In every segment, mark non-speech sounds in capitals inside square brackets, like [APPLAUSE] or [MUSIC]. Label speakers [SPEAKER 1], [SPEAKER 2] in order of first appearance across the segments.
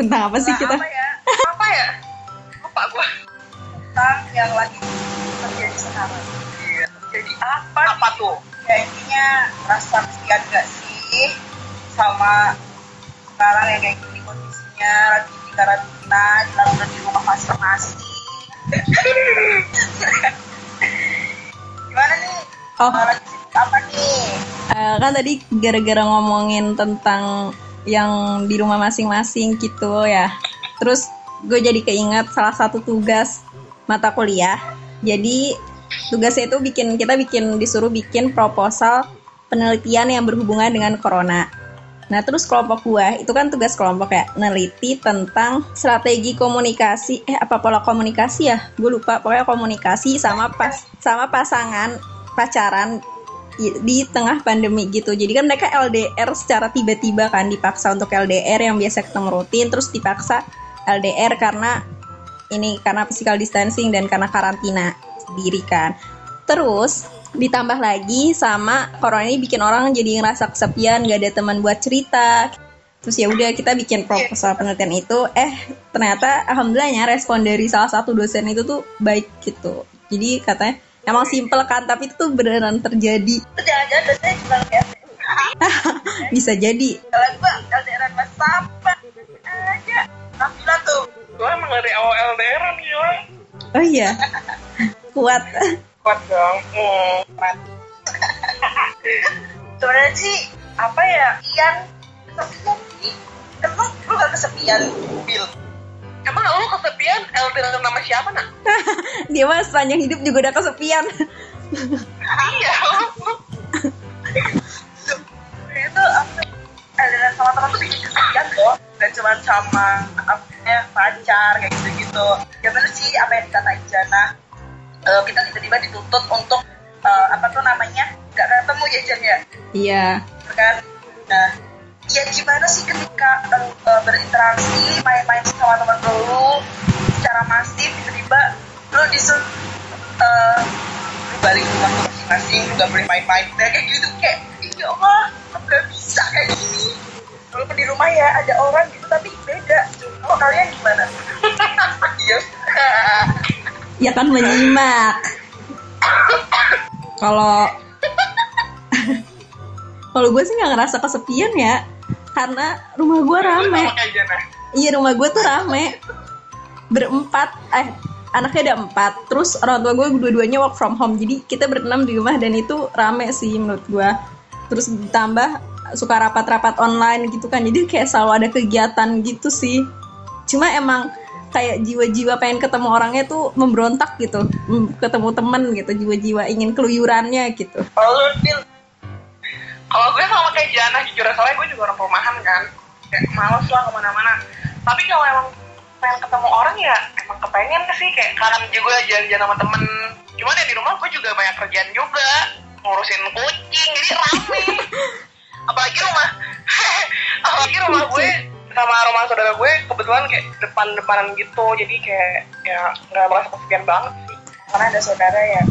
[SPEAKER 1] Tentang apa
[SPEAKER 2] sih kita?
[SPEAKER 1] Apa ya? Apa ya? Lupa gua.
[SPEAKER 3] tentang yang lagi terjadi sekarang.
[SPEAKER 1] Iya.
[SPEAKER 3] Jadi apa?
[SPEAKER 1] Apa tuh?
[SPEAKER 3] Ya intinya rasa kesian gak sih sama sekarang yang kayak gini kondisinya lagi di karantina, dilakukan di rumah masing-masing. [LAUGHS] Gimana nih?
[SPEAKER 2] Oh,
[SPEAKER 3] Lagi apa nih?
[SPEAKER 2] eh, kan tadi gara-gara ngomongin tentang yang di rumah masing-masing gitu ya. Terus gue jadi keinget salah satu tugas mata kuliah. Jadi tugasnya itu bikin kita bikin disuruh bikin proposal penelitian yang berhubungan dengan corona. Nah, terus kelompok gue itu kan tugas kelompok ya, neliti tentang strategi komunikasi, eh apa pola komunikasi ya? Gue lupa, pokoknya komunikasi sama pas sama pasangan pacaran di, tengah pandemi gitu. Jadi kan mereka LDR secara tiba-tiba kan dipaksa untuk LDR yang biasa ketemu rutin, terus dipaksa LDR karena ini karena physical distancing dan karena karantina sendiri kan. Terus ditambah lagi sama corona ini bikin orang jadi ngerasa kesepian, gak ada teman buat cerita. Terus ya udah kita bikin proposal penelitian itu, eh ternyata alhamdulillahnya respon dari salah satu dosen itu tuh baik gitu. Jadi katanya emang simple kan, tapi itu tuh beneran terjadi.
[SPEAKER 3] Itu jangan-jangan dosennya cuma lihat [LAUGHS]
[SPEAKER 2] Bisa jadi.
[SPEAKER 3] Kalau gue LDRan mas sampai aja. Nabila tuh.
[SPEAKER 1] Gue emang dari awal LDR nih, yo.
[SPEAKER 2] Oh iya, [LAUGHS] kuat.
[SPEAKER 1] Kuat dong. Hmm.
[SPEAKER 3] keren. Sebenarnya sih apa ya? Ian kesepian lu gak kesepian, Bill?
[SPEAKER 1] Emang lu kesepian LDR sama siapa nak? [LAUGHS]
[SPEAKER 2] Dia mah sepanjang hidup juga udah kesepian.
[SPEAKER 1] iya.
[SPEAKER 3] Itu? LDRan sama teman tuh bikin kesepian loh. Dan cuma sama apa namanya, pacar kayak gitu-gitu. Ya bener sih apa yang dikatain Jana. Eh, kita tiba-tiba dituntut untuk eh, apa tuh namanya? Gak ketemu ya Jan ya?
[SPEAKER 2] Iya.
[SPEAKER 3] kan nah gimana sih ketika uh, berinteraksi main-main sama teman lu secara masif tiba-tiba lu disuruh uh, balik ke rumah lu masing-masing lu gak boleh main-main. Nah, kayak gitu kayak ya Allah kok gak bisa kayak gini? Walaupun di rumah ya ada orang gitu tapi beda. Kalau kalian gimana? [LAUGHS] Iya.
[SPEAKER 2] Ya kan menyimak. Kalau [LAUGHS] kalau gue sih nggak ngerasa kesepian ya, karena rumah gue rame. Iya rumah gue tuh rame. Berempat, eh anaknya ada empat. Terus orang tua gue dua-duanya work from home. Jadi kita berenam di rumah dan itu rame sih menurut gue. Terus ditambah suka rapat-rapat online gitu kan. Jadi kayak selalu ada kegiatan gitu sih. Cuma emang kayak jiwa-jiwa pengen ketemu orangnya tuh memberontak gitu. Ketemu temen gitu, jiwa-jiwa ingin keluyurannya gitu.
[SPEAKER 3] kalau Bill
[SPEAKER 1] Kalau gue sama kayak Jana, jujur soalnya gue juga orang perumahan kan. Kayak males lah ke mana-mana. Tapi kalau emang pengen ketemu orang ya emang kepengen sih kayak kadang juga jalan-jalan sama temen. Cuman ya di rumah gue juga banyak kerjaan juga. Ngurusin kucing, jadi rame. [LAUGHS] Apalagi rumah, [LAUGHS] apalagi rumah gue sama rumah saudara gue kebetulan kayak depan-depanan gitu. Jadi kayak ya nggak merasa kesepian banget sih.
[SPEAKER 3] karena ada saudara ya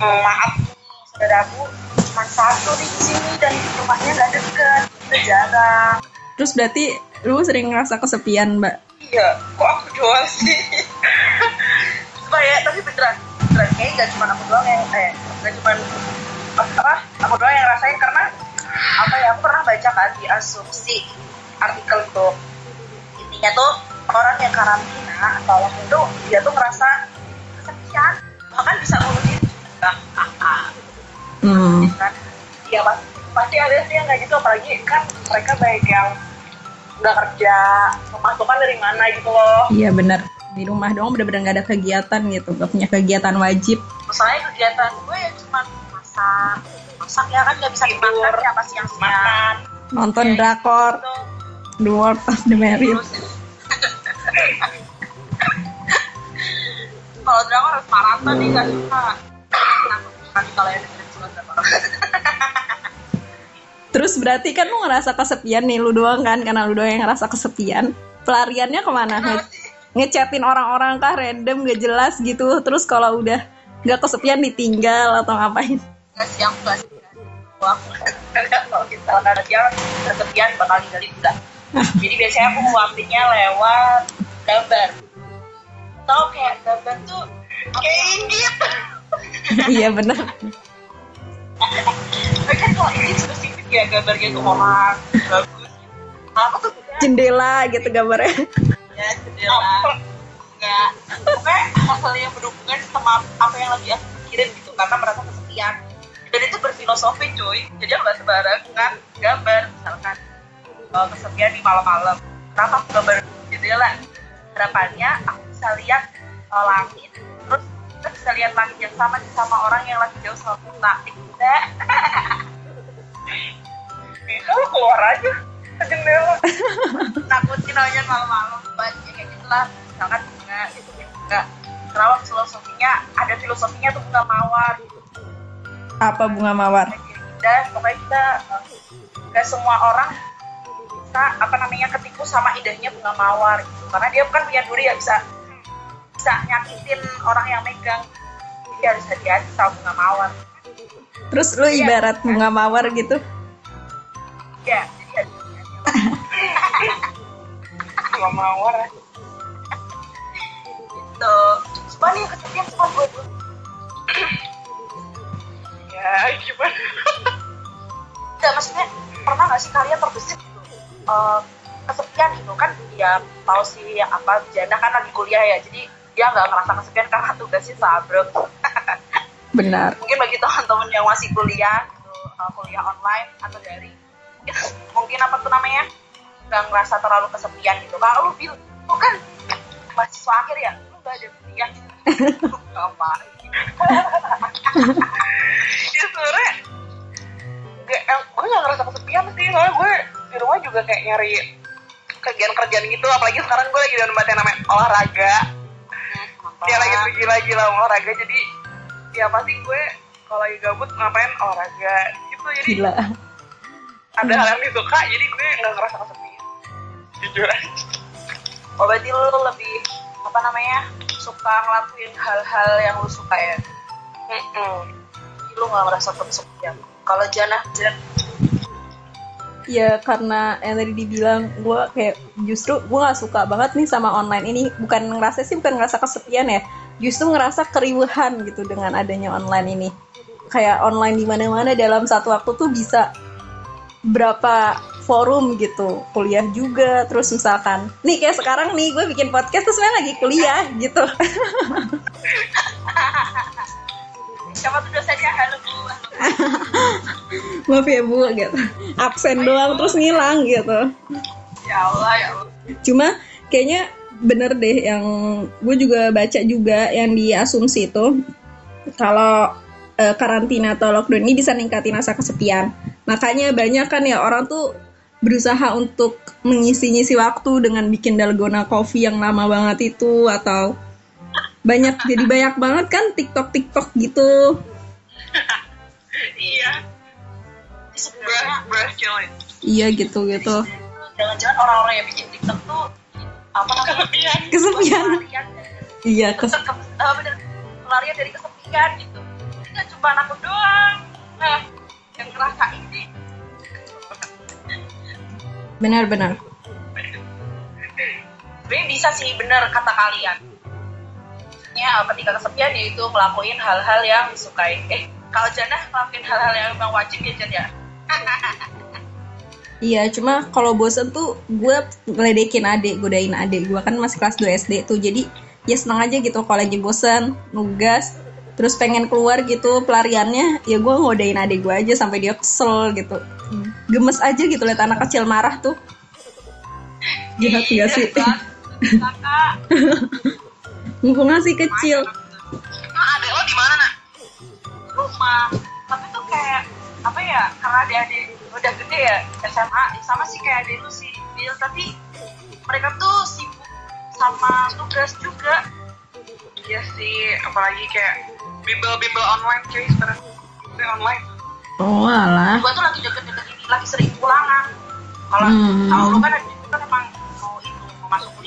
[SPEAKER 3] maaf saudara aku cuma satu di sini dan rumahnya nggak deket. Itu jarang.
[SPEAKER 2] Terus berarti lu sering ngerasa kesepian, Mbak?
[SPEAKER 3] iya kok aku doang sih? [LAUGHS] Ya tapi beneran beneran. Kayaknya nggak cuma aku doang yang eh nggak cuma apa aku doang yang rasain karena apa ya aku pernah baca kan di asumsi artikel itu. Intinya tuh orang yang karantina atau lockdown itu dia tuh ngerasa kesepian. Bahkan bisa bunuh diri juga
[SPEAKER 2] Hmm.
[SPEAKER 3] kan iya pasti pasti ada sih yang kayak gitu apalagi kan mereka baik yang nggak kerja pemasukan dari mana gitu loh
[SPEAKER 2] Iya benar. Di rumah doang bener-bener gak ada kegiatan gitu, gak punya kegiatan wajib.
[SPEAKER 3] misalnya kegiatan gue ya cuma masak masak ya kan nggak bisa dimakan ya pas siang siang
[SPEAKER 2] Nonton drakor, The World of the Married.
[SPEAKER 3] kalau drama harus maraton nih nggak suka nanti kalau yang
[SPEAKER 2] Terus berarti kan lu ngerasa kesepian nih, lu doang kan, karena lu doang yang ngerasa kesepian. Pelariannya ke mana? Nge- ngechatin orang-orang kah? Random gak jelas gitu. Terus kalau udah nggak kesepian ditinggal atau ngapain?
[SPEAKER 3] Sih Wah, [LAUGHS] kalau misalkan dia kesepian bakal ninggalin enggak [LAUGHS] jadi biasanya aku waktunya lewat gambar. Tau kayak gambar tuh kayak gitu
[SPEAKER 2] iya benar
[SPEAKER 3] Kan kalau ini spesifik ya gambarnya tuh orang bagus. Kalau aku tuh
[SPEAKER 2] jendela gitu gambarnya.
[SPEAKER 3] Ya jendela. Enggak. Pokoknya hal-hal yang berhubungan sama apa yang lagi aku pikirin gitu karena merasa kesepian. Dan itu berfilosofi cuy. Jadi nggak sembarangan gambar misalkan uh, kesepian di malam-malam. Kenapa aku gambar jendela? Harapannya aku bisa lihat uh, langit terus kita bisa lihat langit yang sama sama orang yang lagi jauh sama kita kita
[SPEAKER 1] Kalau keluar aja ke jendela. [LAUGHS]
[SPEAKER 3] takutin aja malam-malam banyak kayak gitu lah misalkan bunga gitu bunga kenapa filosofinya ada filosofinya tuh bunga mawar.
[SPEAKER 2] Apa bunga mawar?
[SPEAKER 3] Kita pokoknya kita eh, gak semua orang bisa apa namanya ketipu sama indahnya bunga mawar gitu. Karena dia bukan punya duri ya bisa bisa nyakitin orang yang megang. Jadi harus hati-hati sama bunga mawar.
[SPEAKER 2] Terus lu ibarat bunga mawar gitu?
[SPEAKER 3] Ya
[SPEAKER 1] Gak mawar.
[SPEAKER 3] gitu. Cuma nih kesepian cuma gue
[SPEAKER 1] Ya gimana?
[SPEAKER 3] Enggak, maksudnya pernah nggak sih kalian terbesit gitu? Eh, kesepian gitu? Kan ya tahu sih apa Jana kan lagi kuliah ya jadi dia nggak ngerasa kesepian karena tugasnya sabrek. [LAUGHS]
[SPEAKER 2] Benar.
[SPEAKER 3] Mungkin bagi teman-teman yang masih kuliah eh, kuliah online atau dari mungkin, [LAUGHS] mungkin apa tuh namanya nggak ngerasa terlalu kesepian gitu. Kalau lu bil lu kan mahasiswa akhir ya lu nggak ada kuliah. [LAUGHS] Ngapain?
[SPEAKER 1] Ya sebenernya gue gak ngerasa kesepian sih soalnya gue di rumah juga kayak nyari kerjaan-kerjaan gitu apalagi sekarang gue lagi dalam yang namanya olahraga dia lagi gila-gila olahraga. Jadi ya pasti gue kalau lagi gabut ngapain olahraga? Gitu jadi
[SPEAKER 2] gila.
[SPEAKER 1] ada hal yang disuka jadi gue gak ngerasa kesepian. Jujur aja.
[SPEAKER 3] Oh berarti lu lebih apa namanya suka ngelakuin hal-hal yang lu suka ya?
[SPEAKER 1] Mm-mm.
[SPEAKER 3] Jadi lu nggak merasa kesepian. Kalau Jana, Jan,
[SPEAKER 2] ya karena yang tadi dibilang gue kayak justru gue gak suka banget nih sama online ini. Bukan ngerasa sih bukan ngerasa kesepian ya. Justru ngerasa keriuhan gitu dengan adanya online ini. Kayak online di mana-mana dalam satu waktu tuh bisa berapa forum gitu. Kuliah juga terus misalkan nih kayak sekarang nih gue bikin podcast terus lagi kuliah gitu [LAUGHS]
[SPEAKER 3] siapa tuh dosennya? Halo Bu. [LAUGHS]
[SPEAKER 2] maaf ya bu gitu absen doang terus ngilang gitu
[SPEAKER 3] Ya Allah ya Allah.
[SPEAKER 2] Cuma kayaknya bener deh yang gue juga baca juga yang di asumsi itu kalau eh, karantina atau lockdown ini bisa ningkatin rasa kesepian. Makanya banyak kan ya orang tuh berusaha untuk mengisi-ngisi waktu dengan bikin dalgona coffee yang lama banget itu atau banyak jadi banyak banget kan TikTok TikTok gitu. [LAUGHS]
[SPEAKER 1] iya challenge
[SPEAKER 2] Iya gitu gitu.
[SPEAKER 3] jangan-jangan orang-orang yang bikin TikTok tuh apa
[SPEAKER 1] kesepian
[SPEAKER 2] Kesepian. Iya kes
[SPEAKER 3] ke, ke, apa bener, pelarian dari kesepian gitu. Nggak cuma aku doang. Nah, yang ngerasa ini
[SPEAKER 2] benar-benar.
[SPEAKER 3] sebenarnya bisa sih bener kata kalian ya ketika kesepian yaitu ngelakuin hal-hal yang disukai eh kalau Jana ngelakuin hal-hal yang memang wajib ya Jan ya
[SPEAKER 2] Iya, cuma kalau bosen tuh gue ngeledekin adik, godain adik gue kan masih kelas 2 SD tuh. Jadi ya seneng aja gitu kalau lagi bosen, nugas, terus pengen keluar gitu pelariannya, ya gue ngodain adik gue aja sampai dia kesel gitu. Gemes aja gitu liat anak kecil marah tuh. Jahat gak sih?
[SPEAKER 3] kakak [LAUGHS]
[SPEAKER 2] Mumpung masih kecil.
[SPEAKER 1] nah adek lo di mana nak?
[SPEAKER 3] Rumah. Tapi tuh kayak apa ya karena dia adik udah gede ya SMA sama sih kayak adik lu sih Bil tapi mereka tuh sibuk sama tugas juga.
[SPEAKER 1] Iya sih apalagi kayak bimbel-bimbel online cuy sekarang. Bimbel online.
[SPEAKER 2] Oh alah.
[SPEAKER 3] gua tuh lagi deket-deket ini lagi sering pulangan. Kalau
[SPEAKER 2] Hmm.
[SPEAKER 3] kalau lu kan lu kan emang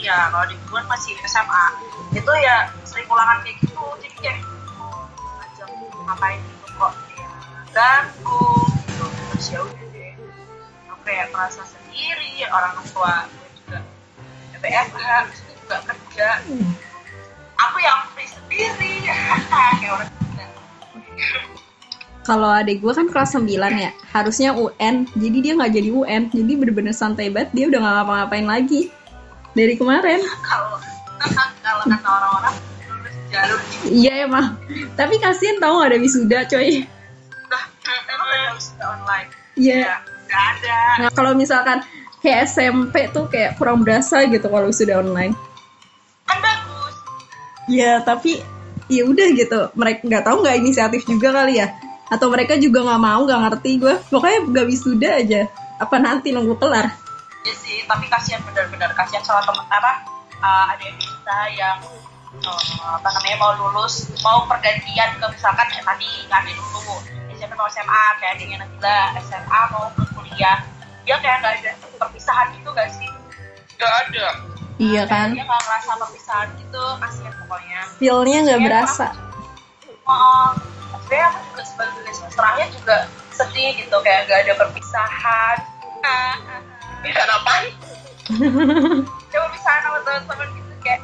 [SPEAKER 3] kuliah kalau di gua kan masih SMA itu ya sering pulangan kayak gitu jadi kayak bisa ngapain gitu kok? Dia ganggu gitu. Terus ya udah deh. Aku kayak merasa sendiri orang tua juga BFH gue juga kerja. Aku yang free sendiri. [LAUGHS] Kayak orang.
[SPEAKER 2] Kalau adik gue kan kelas 9 ya, harusnya UN, jadi dia nggak jadi UN, jadi bener-bener santai banget, dia udah nggak ngapa-ngapain lagi dari kemarin.
[SPEAKER 3] kalau kalau kata orang-orang jalur
[SPEAKER 2] Iya emang, tapi kasihan tau gak ada wisuda coy.
[SPEAKER 3] Nah, emang ada wisuda online
[SPEAKER 2] Iya.
[SPEAKER 3] nggak ada
[SPEAKER 2] Nah, kalau misalkan kayak SMP tuh kayak kurang berasa gitu kalau wisuda online.
[SPEAKER 3] kan bagus
[SPEAKER 2] Iya, tapi ya udah gitu. Mereka nggak tahu nggak inisiatif juga kali ya. Atau mereka juga nggak mau, nggak ngerti gue. Pokoknya nggak wisuda aja. Apa nanti nunggu kelar?
[SPEAKER 3] Ya sih tapi kasihan benar-benar kasihan sama teman apa uh, ada yang kita yang uh, apa namanya mau lulus mau pergantian ke misalkan eh, tadi ngambil dulu. SMP mau SMA kayak adanya Nabila SMA mau ke kuliah. Dia kayak nggak ada perpisahan gitu gak sih?
[SPEAKER 1] Gak ada.
[SPEAKER 2] Iya kan?
[SPEAKER 3] dia nggak ngerasa perpisahan gitu kasihan pokoknya.
[SPEAKER 2] Feel-nya nggak
[SPEAKER 3] Iya,
[SPEAKER 2] berasa.
[SPEAKER 3] oh sebenarnya aku juga sebagai semester akhir juga sedih gitu kayak gak ada perpisahan. Nah,
[SPEAKER 1] Bisa ngapain? [LAUGHS]
[SPEAKER 3] coba bisa sama teman-teman gitu kayak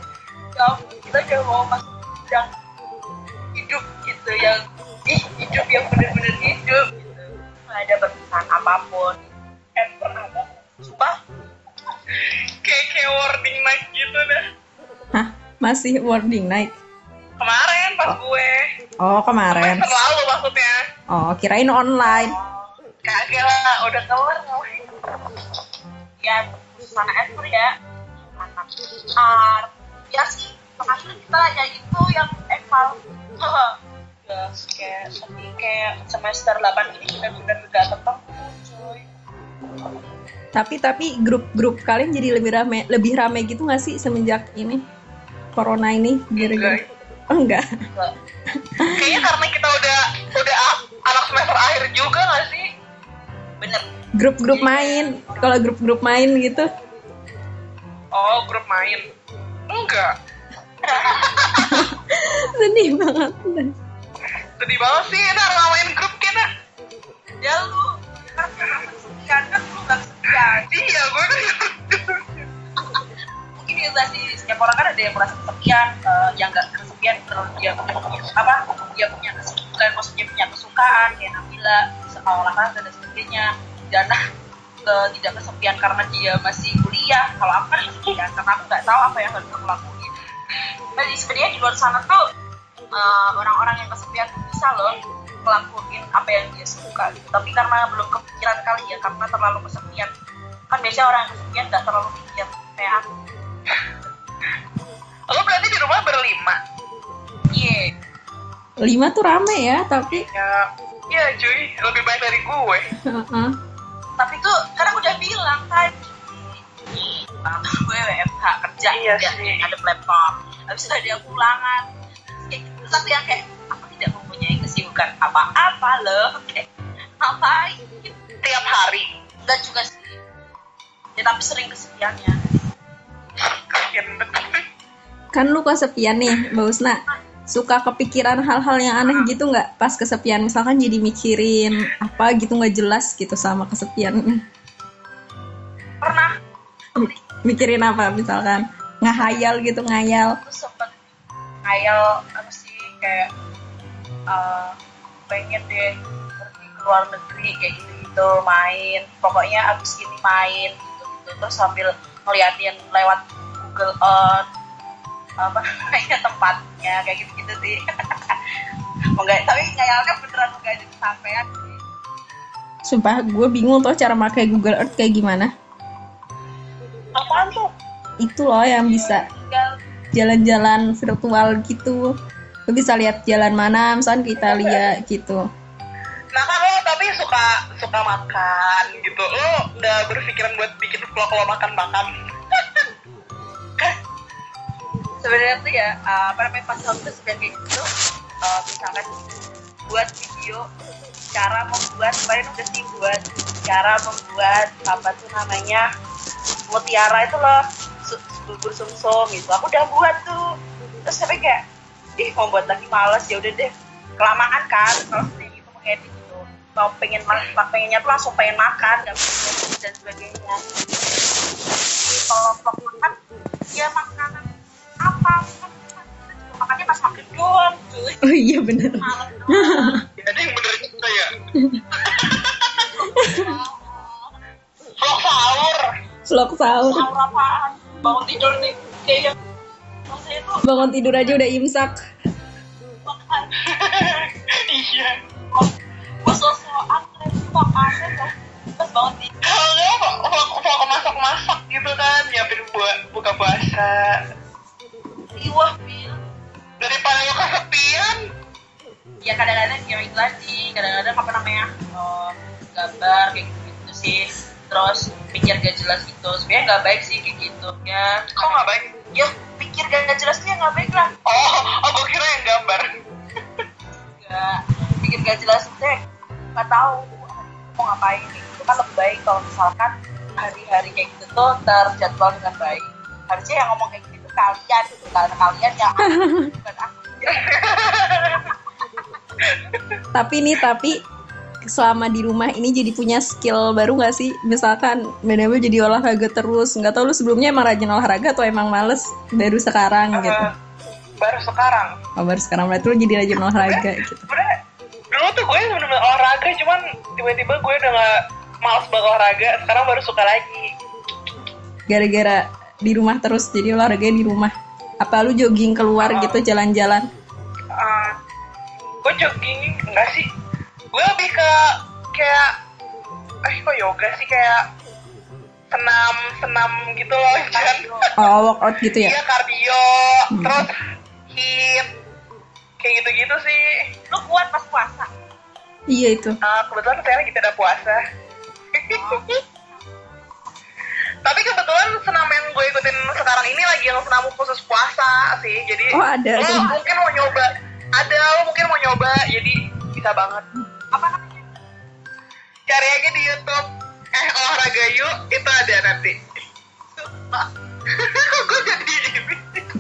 [SPEAKER 3] ya kita udah mau masuk yang hidup gitu yang ih hidup yang bener-bener hidup gitu nggak ada perpisahan apa pun pernah ada sumpah
[SPEAKER 1] Kayak kayak warning night gitu dah.
[SPEAKER 2] Hah? Masih wording night?
[SPEAKER 1] Kemarin pas gue.
[SPEAKER 2] Oh kemarin.
[SPEAKER 1] Semester lalu maksudnya.
[SPEAKER 2] Oh kirain online.
[SPEAKER 1] Kagak lah, udah kelar ngapain.
[SPEAKER 3] Ya sana ekspor ya anak art ya sih makanya kita ya itu yang eval [LAUGHS] ya kayak sedih kayak semester 8 ini benar-benar gak ketemu cuy
[SPEAKER 2] Tapi tapi grup-grup kalian jadi lebih rame lebih rame gitu nggak sih semenjak ini corona ini gara-gara? Oh, enggak.
[SPEAKER 3] Enggak.
[SPEAKER 1] Kayaknya karena kita udah udah anak semester akhir juga gak sih?
[SPEAKER 3] bener
[SPEAKER 2] Grup-grup main. Kalau grup-grup main gitu.
[SPEAKER 1] Oh, grup main. Enggak. [LAUGHS]
[SPEAKER 2] Sedih banget.
[SPEAKER 1] Sedih banget sih, ntar ngamain grup kita.
[SPEAKER 3] ya lu kan kan lu gak kesepian
[SPEAKER 1] Iya, gue udah
[SPEAKER 3] mungkin juga sih setiap orang kan ada yang merasa kesepian eh, yang gak kesepian terus dia punya apa dia punya kesibukan maksudnya punya kesukaan kayak Nabila olahraga dan sebagainya Dana ke tidak kesepian karena dia masih kuliah. Kalau aku kan kesepian karena aku nggak tahu apa yang harus aku lakuin. Jadi sebenarnya di luar sana tuh eh, orang-orang yang kesepian tuh bisa loh ngelakuin apa yang dia suka gitu. Tapi karena belum kepikiran kali ya karena terlalu kesepian. Kan biasanya orang yang kesepian nggak terlalu mikir kayak aku.
[SPEAKER 1] Lo berarti di rumah berlima?
[SPEAKER 3] iya.
[SPEAKER 2] Lima tuh rame ya, tapi
[SPEAKER 1] Ya, iya cuy, lebih banyak dari gue.
[SPEAKER 3] Tapi tuh kan aku udah bilang tadi Bang, gue WFH kerja
[SPEAKER 1] Iya sih.
[SPEAKER 3] ada laptop. Habis itu ada pulangan. Kayak gitu. Tapi yang kayak aku tidak mempunyai kesibukan apa-apa loh. [LAUGHS] Kayak ngapain?
[SPEAKER 1] Tiap hari.
[SPEAKER 3] enggak juga sih. Ya tapi sering kesepiannya.
[SPEAKER 2] Kan lu kesepian nih, Mbak Usna. Suka kepikiran hal-hal yang aneh gitu nggak pas kesepian? Misalkan jadi mikirin apa gitu nggak jelas gitu sama kesepian.
[SPEAKER 3] pernah
[SPEAKER 2] Mikirin apa misalkan? Ngahayal gitu, ngayal.
[SPEAKER 3] aku sempet ngayal apa sih kayak eh, pengen deh pergi ke luar negeri kayak gitu gitu main pokoknya abis ini main gitu gitu terus sambil ngeliatin lewat Google Earth apa namanya tempatnya kayak gitu gitu sih [LAUGHS] enggak tapi ngayalnya beneran enggak ada kesampaian sih
[SPEAKER 2] Sumpah gue bingung tuh cara pakai Google Earth kayak gimana.
[SPEAKER 1] Apaan tuh?
[SPEAKER 2] Itu loh yang bisa jalan-jalan virtual gitu. Lu bisa lihat jalan mana, misalkan ke Italia gitu.
[SPEAKER 1] Nah kan lo tapi suka suka makan gitu. Lo udah berpikiran buat bikin vlog lo makan-makan.
[SPEAKER 3] Sebenarnya tuh ya uh, apa namanya pas waktu sudah kayak gitu. Uh, misalkan buat video cara membuat kemarin udah sih buat cara membuat apa tuh namanya mutiara itu loh bubur sumsum gitu. Aku udah buat tuh. Terus tapi kayak ih mau buat lagi males ya udah deh. Kelamaan kan kalau sendiri itu mengedit gitu mau pengen ma- pengennya tuh langsung pengen makan dan sebagainya. Kalau vlog makan ya makanan apa makannya pas makan doang cuy
[SPEAKER 2] Oh iya
[SPEAKER 3] doang
[SPEAKER 1] Jadi yang bener juga ya. Vlog sahur.
[SPEAKER 2] Vlog sahur.
[SPEAKER 3] sahur apaan bangun tidur nih kayak
[SPEAKER 2] Bangun tidur aja udah imsak.
[SPEAKER 1] Iya.
[SPEAKER 3] gue sosokan kan pas bangun tidur
[SPEAKER 1] Kalau vlog vlog masak-masak gitu kan, nyiapin buat buka puasa.
[SPEAKER 3] Riwah Phil
[SPEAKER 1] Daripada lo kesepian,
[SPEAKER 3] ya kadang-kadang itu tadi kadang-kadang apa namanya eh, gambar kayak gitu gitu sih. Terus pikir gak jelas gitu. Sebenarnya nggak baik sih kayak gitu ya.
[SPEAKER 1] Kok nggak baik?
[SPEAKER 3] ya pikir gak jelas tuh ya nggak baik lah.
[SPEAKER 1] Oh, oh gue kira yang gambar.
[SPEAKER 3] nggak pikir gak jelas itu ya nggak tahu. Mau ngapain gitu. Kan lebih baik kalau misalkan hari-hari kayak gitu tuh terjadwal dengan baik. Harusnya yang ngomong kayak gitu kalian gitu karena kalian yang [LAUGHS] bukan aku
[SPEAKER 2] Tapi nih tapi selama di rumah ini jadi punya skill baru gak sih? Misalkan Benabel jadi olahraga terus, nggak tahu lu sebelumnya emang rajin olahraga atau emang males baru sekarang gitu?
[SPEAKER 1] Eh, baru sekarang.
[SPEAKER 2] Oh baru sekarang berarti lu jadi rajin olahraga gitu.
[SPEAKER 1] Sebenernya dulu tuh gue bener-bener olahraga, cuman tiba-tiba gue udah gak males banget olahraga. Sekarang baru suka lagi.
[SPEAKER 2] Gara-gara di rumah terus jadi olahraga di rumah. Apa lu jogging keluar gitu jalan-jalan?
[SPEAKER 1] Eh, gue jogging enggak sih? Gue lebih ke kayak eh kok yoga sih kayak senam senam gitu loh Jan. [LAUGHS]
[SPEAKER 2] Oh workout gitu ya?
[SPEAKER 1] Iya kardio,
[SPEAKER 2] Hmm.
[SPEAKER 1] terus hit kayak gitu-gitu sih.
[SPEAKER 3] lu kuat pas puasa
[SPEAKER 2] Iya itu.
[SPEAKER 1] Eh, kebetulan sekarang kita ada puasa. Tapi kebetulan senam yang gue ikutin sekarang ini lagi yang senam khusus puasa sih. Jadi
[SPEAKER 2] Oh, ada
[SPEAKER 1] lo
[SPEAKER 2] tuh.
[SPEAKER 1] mungkin mau nyoba. Ada lo mungkin mau nyoba. Jadi bisa banget.
[SPEAKER 3] apa namanya
[SPEAKER 1] Cari aja di YouTube. Eh olahraga yuk itu ada nanti. [LAUGHS] Kok gue jadi ini? [LAUGHS]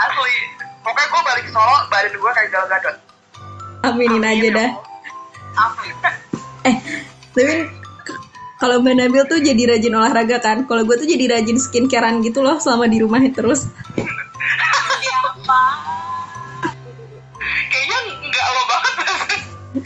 [SPEAKER 1] Asli. Pokoknya gue balik Solo, badan gue kayak gal-gadot.
[SPEAKER 2] Aminin aja
[SPEAKER 1] ya
[SPEAKER 2] dah.
[SPEAKER 3] Amin. [LAUGHS]
[SPEAKER 2] Eh, tapi kalau Mbak Nabil tuh jadi rajin olahraga kan? Kalau gue tuh jadi rajin skincarean gitu loh selama di rumah terus.
[SPEAKER 3] siapa
[SPEAKER 1] Kayaknya nggak lo banget.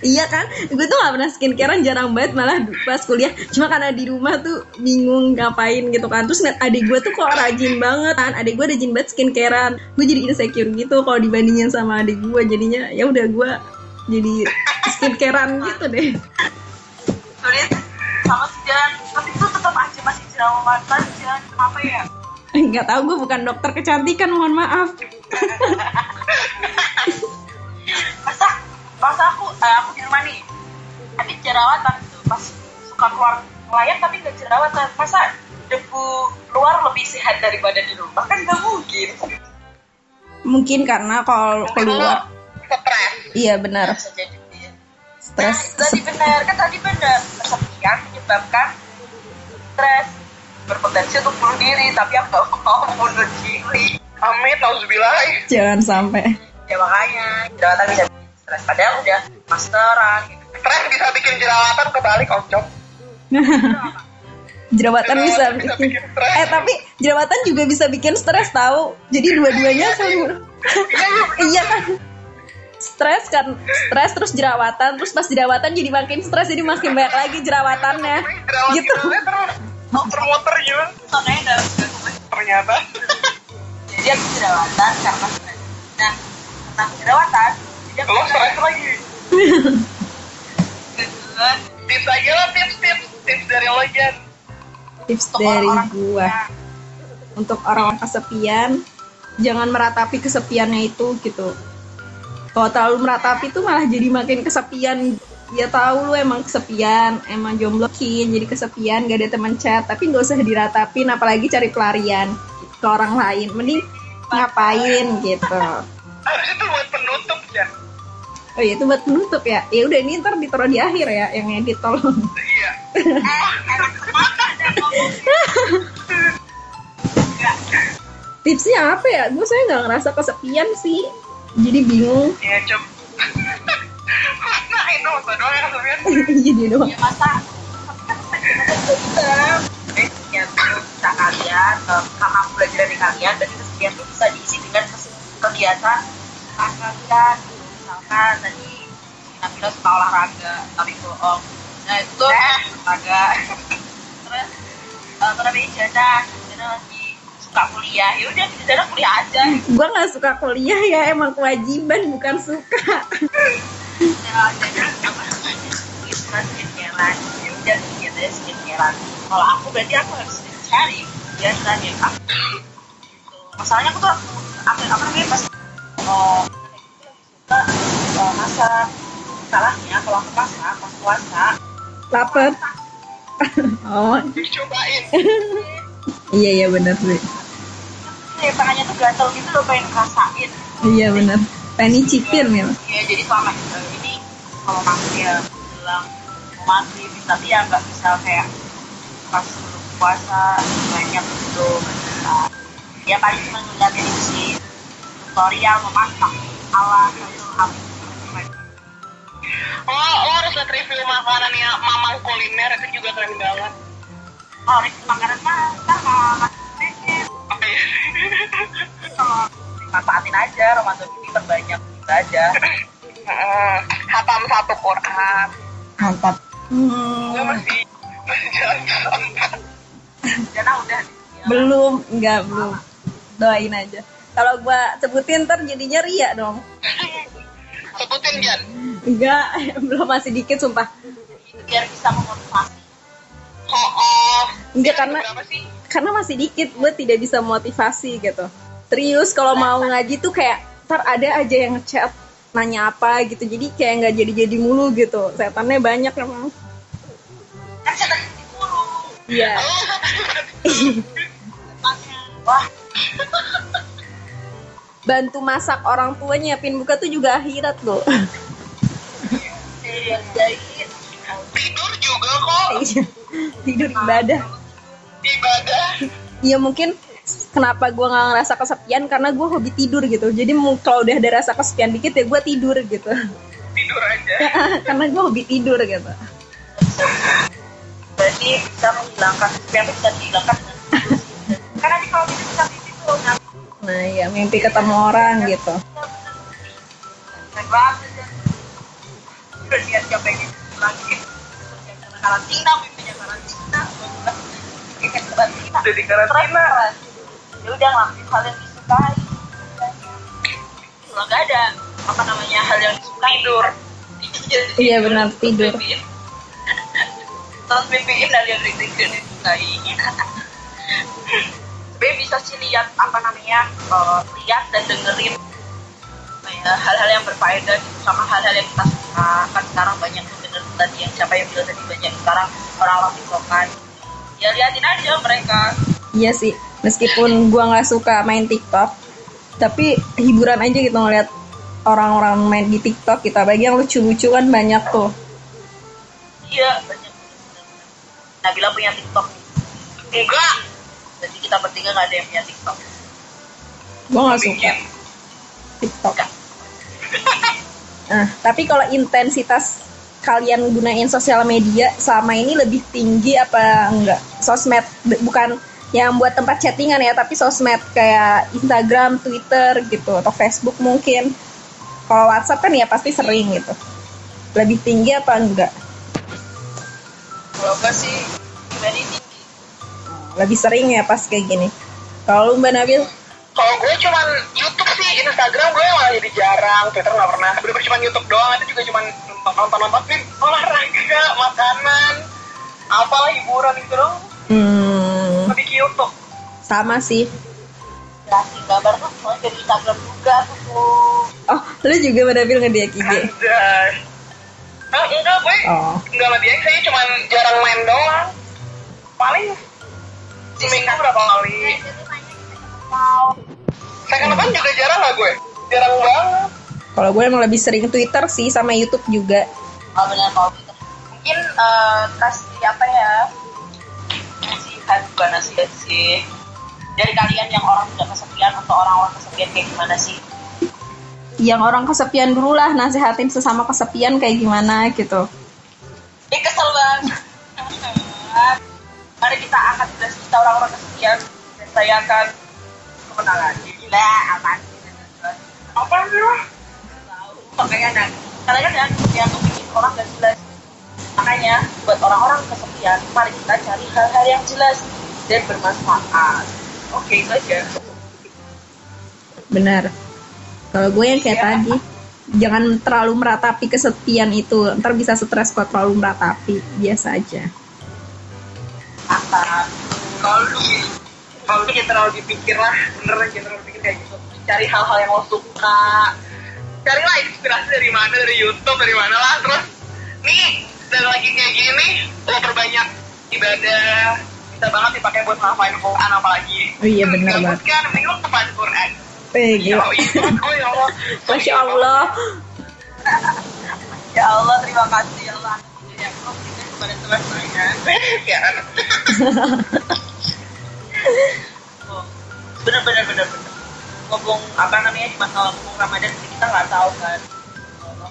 [SPEAKER 2] Iya kan? Gue tuh gak pernah skincarean jarang banget malah pas kuliah. Cuma karena di rumah tuh bingung ngapain gitu kan. Terus ngeliat adik gue tuh kok rajin banget kan. Adik gue rajin banget skincarean. Gue jadi insecure gitu kalau dibandingin sama adik gue. Jadinya ya udah gue jadi skincarean gitu deh.
[SPEAKER 3] Sama si Jan tapi tuh tetap aja masih jerawatan Jan kenapa ya
[SPEAKER 2] Nggak tahu gue bukan dokter kecantikan mohon maaf.
[SPEAKER 3] masa masa aku eh, aku di rumah nih tapi jerawatan tuh pas suka keluar layar tapi nggak jerawatan masa debu luar lebih sehat daripada di rumah kan nggak mungkin
[SPEAKER 2] Mungkin karena kalau keluar.
[SPEAKER 1] stres.
[SPEAKER 2] Iya benar.
[SPEAKER 3] dia
[SPEAKER 2] Stres.
[SPEAKER 3] Nah, tadi benar kan tadi benar kesepian menyebabkan stres. Berpotensi untuk bunuh diri tapi aku nggak mau [LAUGHS] bunuh diri.
[SPEAKER 1] Amin, nauzubillah.
[SPEAKER 2] Jangan sampai.
[SPEAKER 3] ya makanya jerawatan bisa bikin stres. Padahal udah masteran. Gitu
[SPEAKER 1] Stres bisa bikin jerawatan kebalik, oncom. [LAUGHS]
[SPEAKER 2] jerawatan bisa
[SPEAKER 1] bisa
[SPEAKER 2] bikin
[SPEAKER 1] bikin
[SPEAKER 2] eh tapi jerawatan juga bisa bikin stres tahu? Jadi dua-duanya saling
[SPEAKER 1] Iya, iya.
[SPEAKER 2] iya kan stres kan stres terus jerawatan terus pas jerawatan jadi makin stres jadi makin banyak lagi jerawatannya
[SPEAKER 1] Jerawat
[SPEAKER 2] gitu
[SPEAKER 1] terus muter-muter gitu.
[SPEAKER 3] makanya
[SPEAKER 1] Ternyata.
[SPEAKER 3] jadi aku jerawatan karena stres nah karena jerawatan
[SPEAKER 1] Lo stres lagi. Tips aja lah, tips-tips. Tips dari lo, Jan.
[SPEAKER 2] tips
[SPEAKER 3] untuk
[SPEAKER 2] dari
[SPEAKER 3] orang-orang
[SPEAKER 2] gua
[SPEAKER 3] yang
[SPEAKER 2] untuk orang kesepian jangan meratapi kesepiannya itu gitu kalau terlalu meratapi tuh malah jadi makin kesepian. Ya tahu lu emang kesepian emang jomblokin jadi kesepian gak ada teman chat. Tapi nggak usah diratapin apalagi cari pelarian ke orang lain. Mending ngapain gitu.
[SPEAKER 1] Harus itu buat penutup, Jan.
[SPEAKER 2] oh iya itu buat penutup ya. Ya udah ini ntar ditaruh di akhir ya yang edit tolong.
[SPEAKER 1] Iya. [LAUGHS]
[SPEAKER 2] tipsnya apa ya? Gue saya nggak ngerasa kesepian sih jadi bingung.
[SPEAKER 1] Ya coba nah itu masa doang yang kesepian [LAUGHS]
[SPEAKER 2] jadi doang.
[SPEAKER 3] Ya masa. Eh ya bisa kalian eh, karena aku belajar dari kalian berarti kesepian tuh bisa diisi dengan kegiatan kalian misalkan tadi Nabila suka olahraga tapi bohong. Nah itu tuh olahraga. [LAUGHS] Terus eh, namanya Jana Jana lagi suka kuliah ya udah Jana kuliah aja
[SPEAKER 2] gue nggak suka kuliah ya emang kewajiban bukan suka
[SPEAKER 3] Nah, Jana apa namanya kan skincarean ya udah kegiatannya skincarean kalau aku berarti aku harus cari make up gitu. masalahnya aku tuh apa apa namanya pas oh suka eh, masak salahnya kalau aku masak pas puasa
[SPEAKER 2] lapar oh
[SPEAKER 1] dicobain
[SPEAKER 2] iya iya benar sih
[SPEAKER 3] ya, tangannya tuh gatel gitu loh pengen ngerasain.
[SPEAKER 2] Iya benar pengen nyicipin ya
[SPEAKER 3] ya jadi selama ini kalau maghrib ya bilang mau maghrib tapi ya nggak bisa kayak pas sebelum puasa banyak gitu Nah, ya paling cuma ngeliatin itu sih tutorial memasak ala
[SPEAKER 1] oh lo harus liat review makanan ya mamang kuliner itu juga keren banget.
[SPEAKER 3] Oh review makanan mah manfaatin aja Ramadan ini terbanyak gitu aja.
[SPEAKER 1] Heeh. hatam satu Quran.
[SPEAKER 2] Mantap hmm,
[SPEAKER 1] masih
[SPEAKER 3] Jana udah. Ya.
[SPEAKER 2] belum enggak belum. Doain aja. Kalau gua sebutin ntar jadinya ria dong.
[SPEAKER 1] Sebutin Jan
[SPEAKER 2] enggak [LAUGHS] belum masih dikit sumpah.
[SPEAKER 3] Biar bisa memotivasi.
[SPEAKER 1] Oh, oh.
[SPEAKER 2] enggak karena
[SPEAKER 1] berapa sih
[SPEAKER 2] karena masih dikit gue tidak bisa motivasi gitu. Serius kalau mau ngaji tuh kayak ntar ada aja yang ngechat nanya apa gitu. Jadi kayak nggak jadi jadi mulu gitu. Setannya banyak emang. Iya.
[SPEAKER 3] Wah
[SPEAKER 2] bantu masak orang tua nyiapin buka tuh juga akhirat loh
[SPEAKER 3] yang jahit
[SPEAKER 1] tidur juga kok.
[SPEAKER 2] Iya. tidur ibadah
[SPEAKER 1] ibadah
[SPEAKER 2] Iya mungkin kenapa gue nggak ngerasa kesepian? Karena gue hobi tidur gitu. Jadi kalau udah ada rasa kesepian dikit ya gue tidur gitu.
[SPEAKER 1] Tidur aja. [LAUGHS]
[SPEAKER 2] Karena gue hobi tidur gitu.
[SPEAKER 3] Berarti bisa menghilangkan yang bisa dihilangkan dengan tidur. kan nanti kalau kita bisa tidur nah
[SPEAKER 2] nah ya mimpi ketemu orang gitu.
[SPEAKER 3] naik udah
[SPEAKER 1] di karantina
[SPEAKER 3] ya udah ngelakuin hal yang disukai. Kalau nggak ada apa namanya hal yang disukai
[SPEAKER 1] tidur.
[SPEAKER 2] Iya, benar, tidur.
[SPEAKER 3] terus mimpiin hal yang disukai. [LAUGHS] Sebenarnya bisa sih lihat apa namanya eh, lihat dan dengerin ya, hal-hal yang berfaedah gitu sama hal-hal yang kita suka. Kan sekarang banyak bener tadi yang siapa yang bilang tadi banyak sekarang orang-orang tiktokan ya liatin aja mereka.
[SPEAKER 2] Iya sih, meskipun gua nggak suka main TikTok, tapi hiburan aja gitu ngeliat orang-orang main di TikTok kita bagi yang lucu-lucu kan banyak tuh.
[SPEAKER 3] iya banyak. Nabila punya tiktok.
[SPEAKER 1] Enggak.
[SPEAKER 3] Jadi kita bertiga nggak ada yang punya tiktok.
[SPEAKER 2] Gua nggak suka. TikTok. Nah, tapi kalau intensitas kalian gunain sosial media selama ini lebih tinggi apa enggak? Sosmed bukan yang buat tempat chattingan ya, tapi sosmed kayak Instagram, Twitter gitu atau Facebook mungkin. Kalau WhatsApp kan ya pasti sering gitu. Lebih tinggi apa enggak?
[SPEAKER 3] kalau enggak sih pribadi tinggi
[SPEAKER 2] Lebih sering ya pas kayak gini. Kalau Mbak Nabil,
[SPEAKER 1] kalau gue cuman YouTube sih Instagram gue malah jadi jarang Twitter nggak pernah bener cuma YouTube doang itu juga cuma nonton nonton film olahraga makanan apalah hiburan gitu dong
[SPEAKER 2] hmm,
[SPEAKER 1] lebih YouTube.
[SPEAKER 2] Sama sih.
[SPEAKER 3] kasih gambar tuh dari Instagram juga tuh
[SPEAKER 2] Oh, lu juga Mbak Nabil ngedia IG?
[SPEAKER 1] Anjay. Ah, enggak gue
[SPEAKER 2] Oh.
[SPEAKER 1] enggak dia saya cuma jarang main doang. Paling seminggu berapa kali. Second account juga jarang lah gue. Jarang banget
[SPEAKER 2] Kalau gue emang lebih sering Twitter sih sama YouTube juga.
[SPEAKER 3] oh benar kalau gitu mungkin eh, kasih apa ya nasihat bukan nasihat sih dari kalian yang orang tidak kesepian atau orang-orang kesepian kayak gimana sih
[SPEAKER 2] yang orang kesepian dulu lah nasihatin sesama kesepian kayak gimana gitu
[SPEAKER 3] Eh kesel banget. [LAUGHS] Mari kita angkat belas kita orang-orang kesekian dan saya akan kemenangan. Gila, aman.
[SPEAKER 1] Apa sih?
[SPEAKER 3] Nah, karena kan yang yang bikin orang gak jelas. Makanya buat orang-orang kesepian, mari kita cari hal-hal yang jelas dan bermanfaat. Oke, itu aja.
[SPEAKER 2] benar kalau gue yang kayak
[SPEAKER 3] Iya.
[SPEAKER 2] tadi jangan terlalu meratapi kesepian itu ntar bisa stres kalau terlalu meratapi biasa aja
[SPEAKER 3] Apa?
[SPEAKER 1] Kalau lu kalau lu jangan terlalu dipikir lah, beneran jangan terlalu dipikir kayak gitu. Cari hal-hal yang lo suka. Carilah inspirasi dari mana, dari YouTube, dari mana lah. Terus, nih, dan lagi kayak gini, lo perbanyak ibadah. Bisa banget dipakai buat ngapain Quran apalagi.
[SPEAKER 2] Oh iya,
[SPEAKER 1] Gabut
[SPEAKER 2] banget.
[SPEAKER 1] kan, mending lo kepan Quran.
[SPEAKER 2] eh
[SPEAKER 1] oh iya, [LAUGHS] oh ya Allah.
[SPEAKER 2] masya allah [LAUGHS]
[SPEAKER 3] Ya Allah, terima kasih ya Allah. Ya Allah, kepada Tuhan.
[SPEAKER 1] Ya, [LAUGHS]
[SPEAKER 3] Oh, bener bener bener bener ngomong apa namanya di masalah ngomong Ramadan ini kita nggak tahu kan. Oh,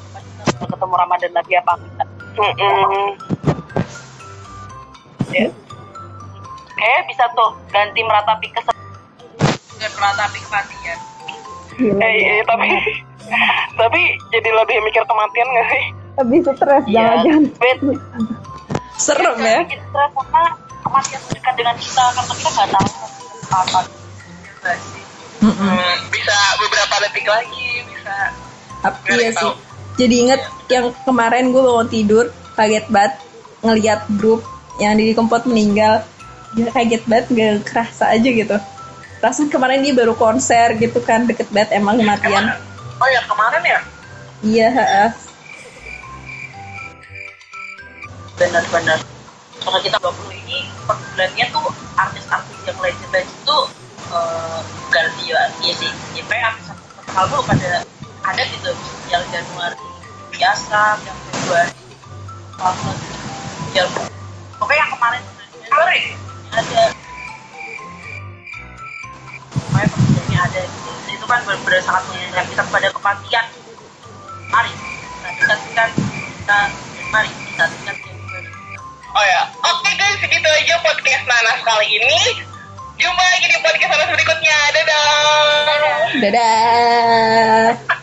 [SPEAKER 3] kita ketemu Ramadan lagi apa enggak?
[SPEAKER 1] Mm-mm.
[SPEAKER 3] ya. Kayak bisa tuh ganti meratapi kesepian dan meratapi kematian
[SPEAKER 2] Gila,
[SPEAKER 1] Eh, iya, tapi [LAUGHS] tapi jadi lebih mikir kematian gak sih?
[SPEAKER 2] lebih stres
[SPEAKER 3] Iya.
[SPEAKER 2] jangan-jangan.
[SPEAKER 3] Bet,
[SPEAKER 2] serem ya.
[SPEAKER 3] stres karena kematian dekat dengan kita karena kita nggak tahu kapan Iya.
[SPEAKER 1] Hmm, bisa beberapa detik lagi, bisa.
[SPEAKER 2] Tapi
[SPEAKER 1] Nggak ada
[SPEAKER 2] ya
[SPEAKER 1] yang
[SPEAKER 2] sih.
[SPEAKER 1] tahu.
[SPEAKER 2] Jadi inget yang kemarin gue bangun tidur kaget banget ngeliat grup yang di Kempot meninggal. Gila kaget banget gak kerasa aja gitu. Perasaan kemarin dia baru konser gitu kan deket banget emang kematian.
[SPEAKER 1] Oh ya kemarin ya?
[SPEAKER 2] Iya, heeh.
[SPEAKER 3] benar-benar karena kita 20 ini per bulannya tuh artis-artis yang legend-legend tuh uh, ganti ya iya sih ya kayak dulu pada ada gitu yang Januari biasa yang Februari lalu yang pokoknya yang kemarin
[SPEAKER 1] Kemarin?
[SPEAKER 3] ada pokoknya per bulannya ada gitu itu kan benar-benar sangat mengingatkan kita kepada kematian mari kita dekatkan kita mari kita dekatkan
[SPEAKER 1] Oh ya, oke guys, segitu aja podcast Nanas kali ini. Jumpa lagi di podcast berikutnya. Dadah!
[SPEAKER 2] Dadah.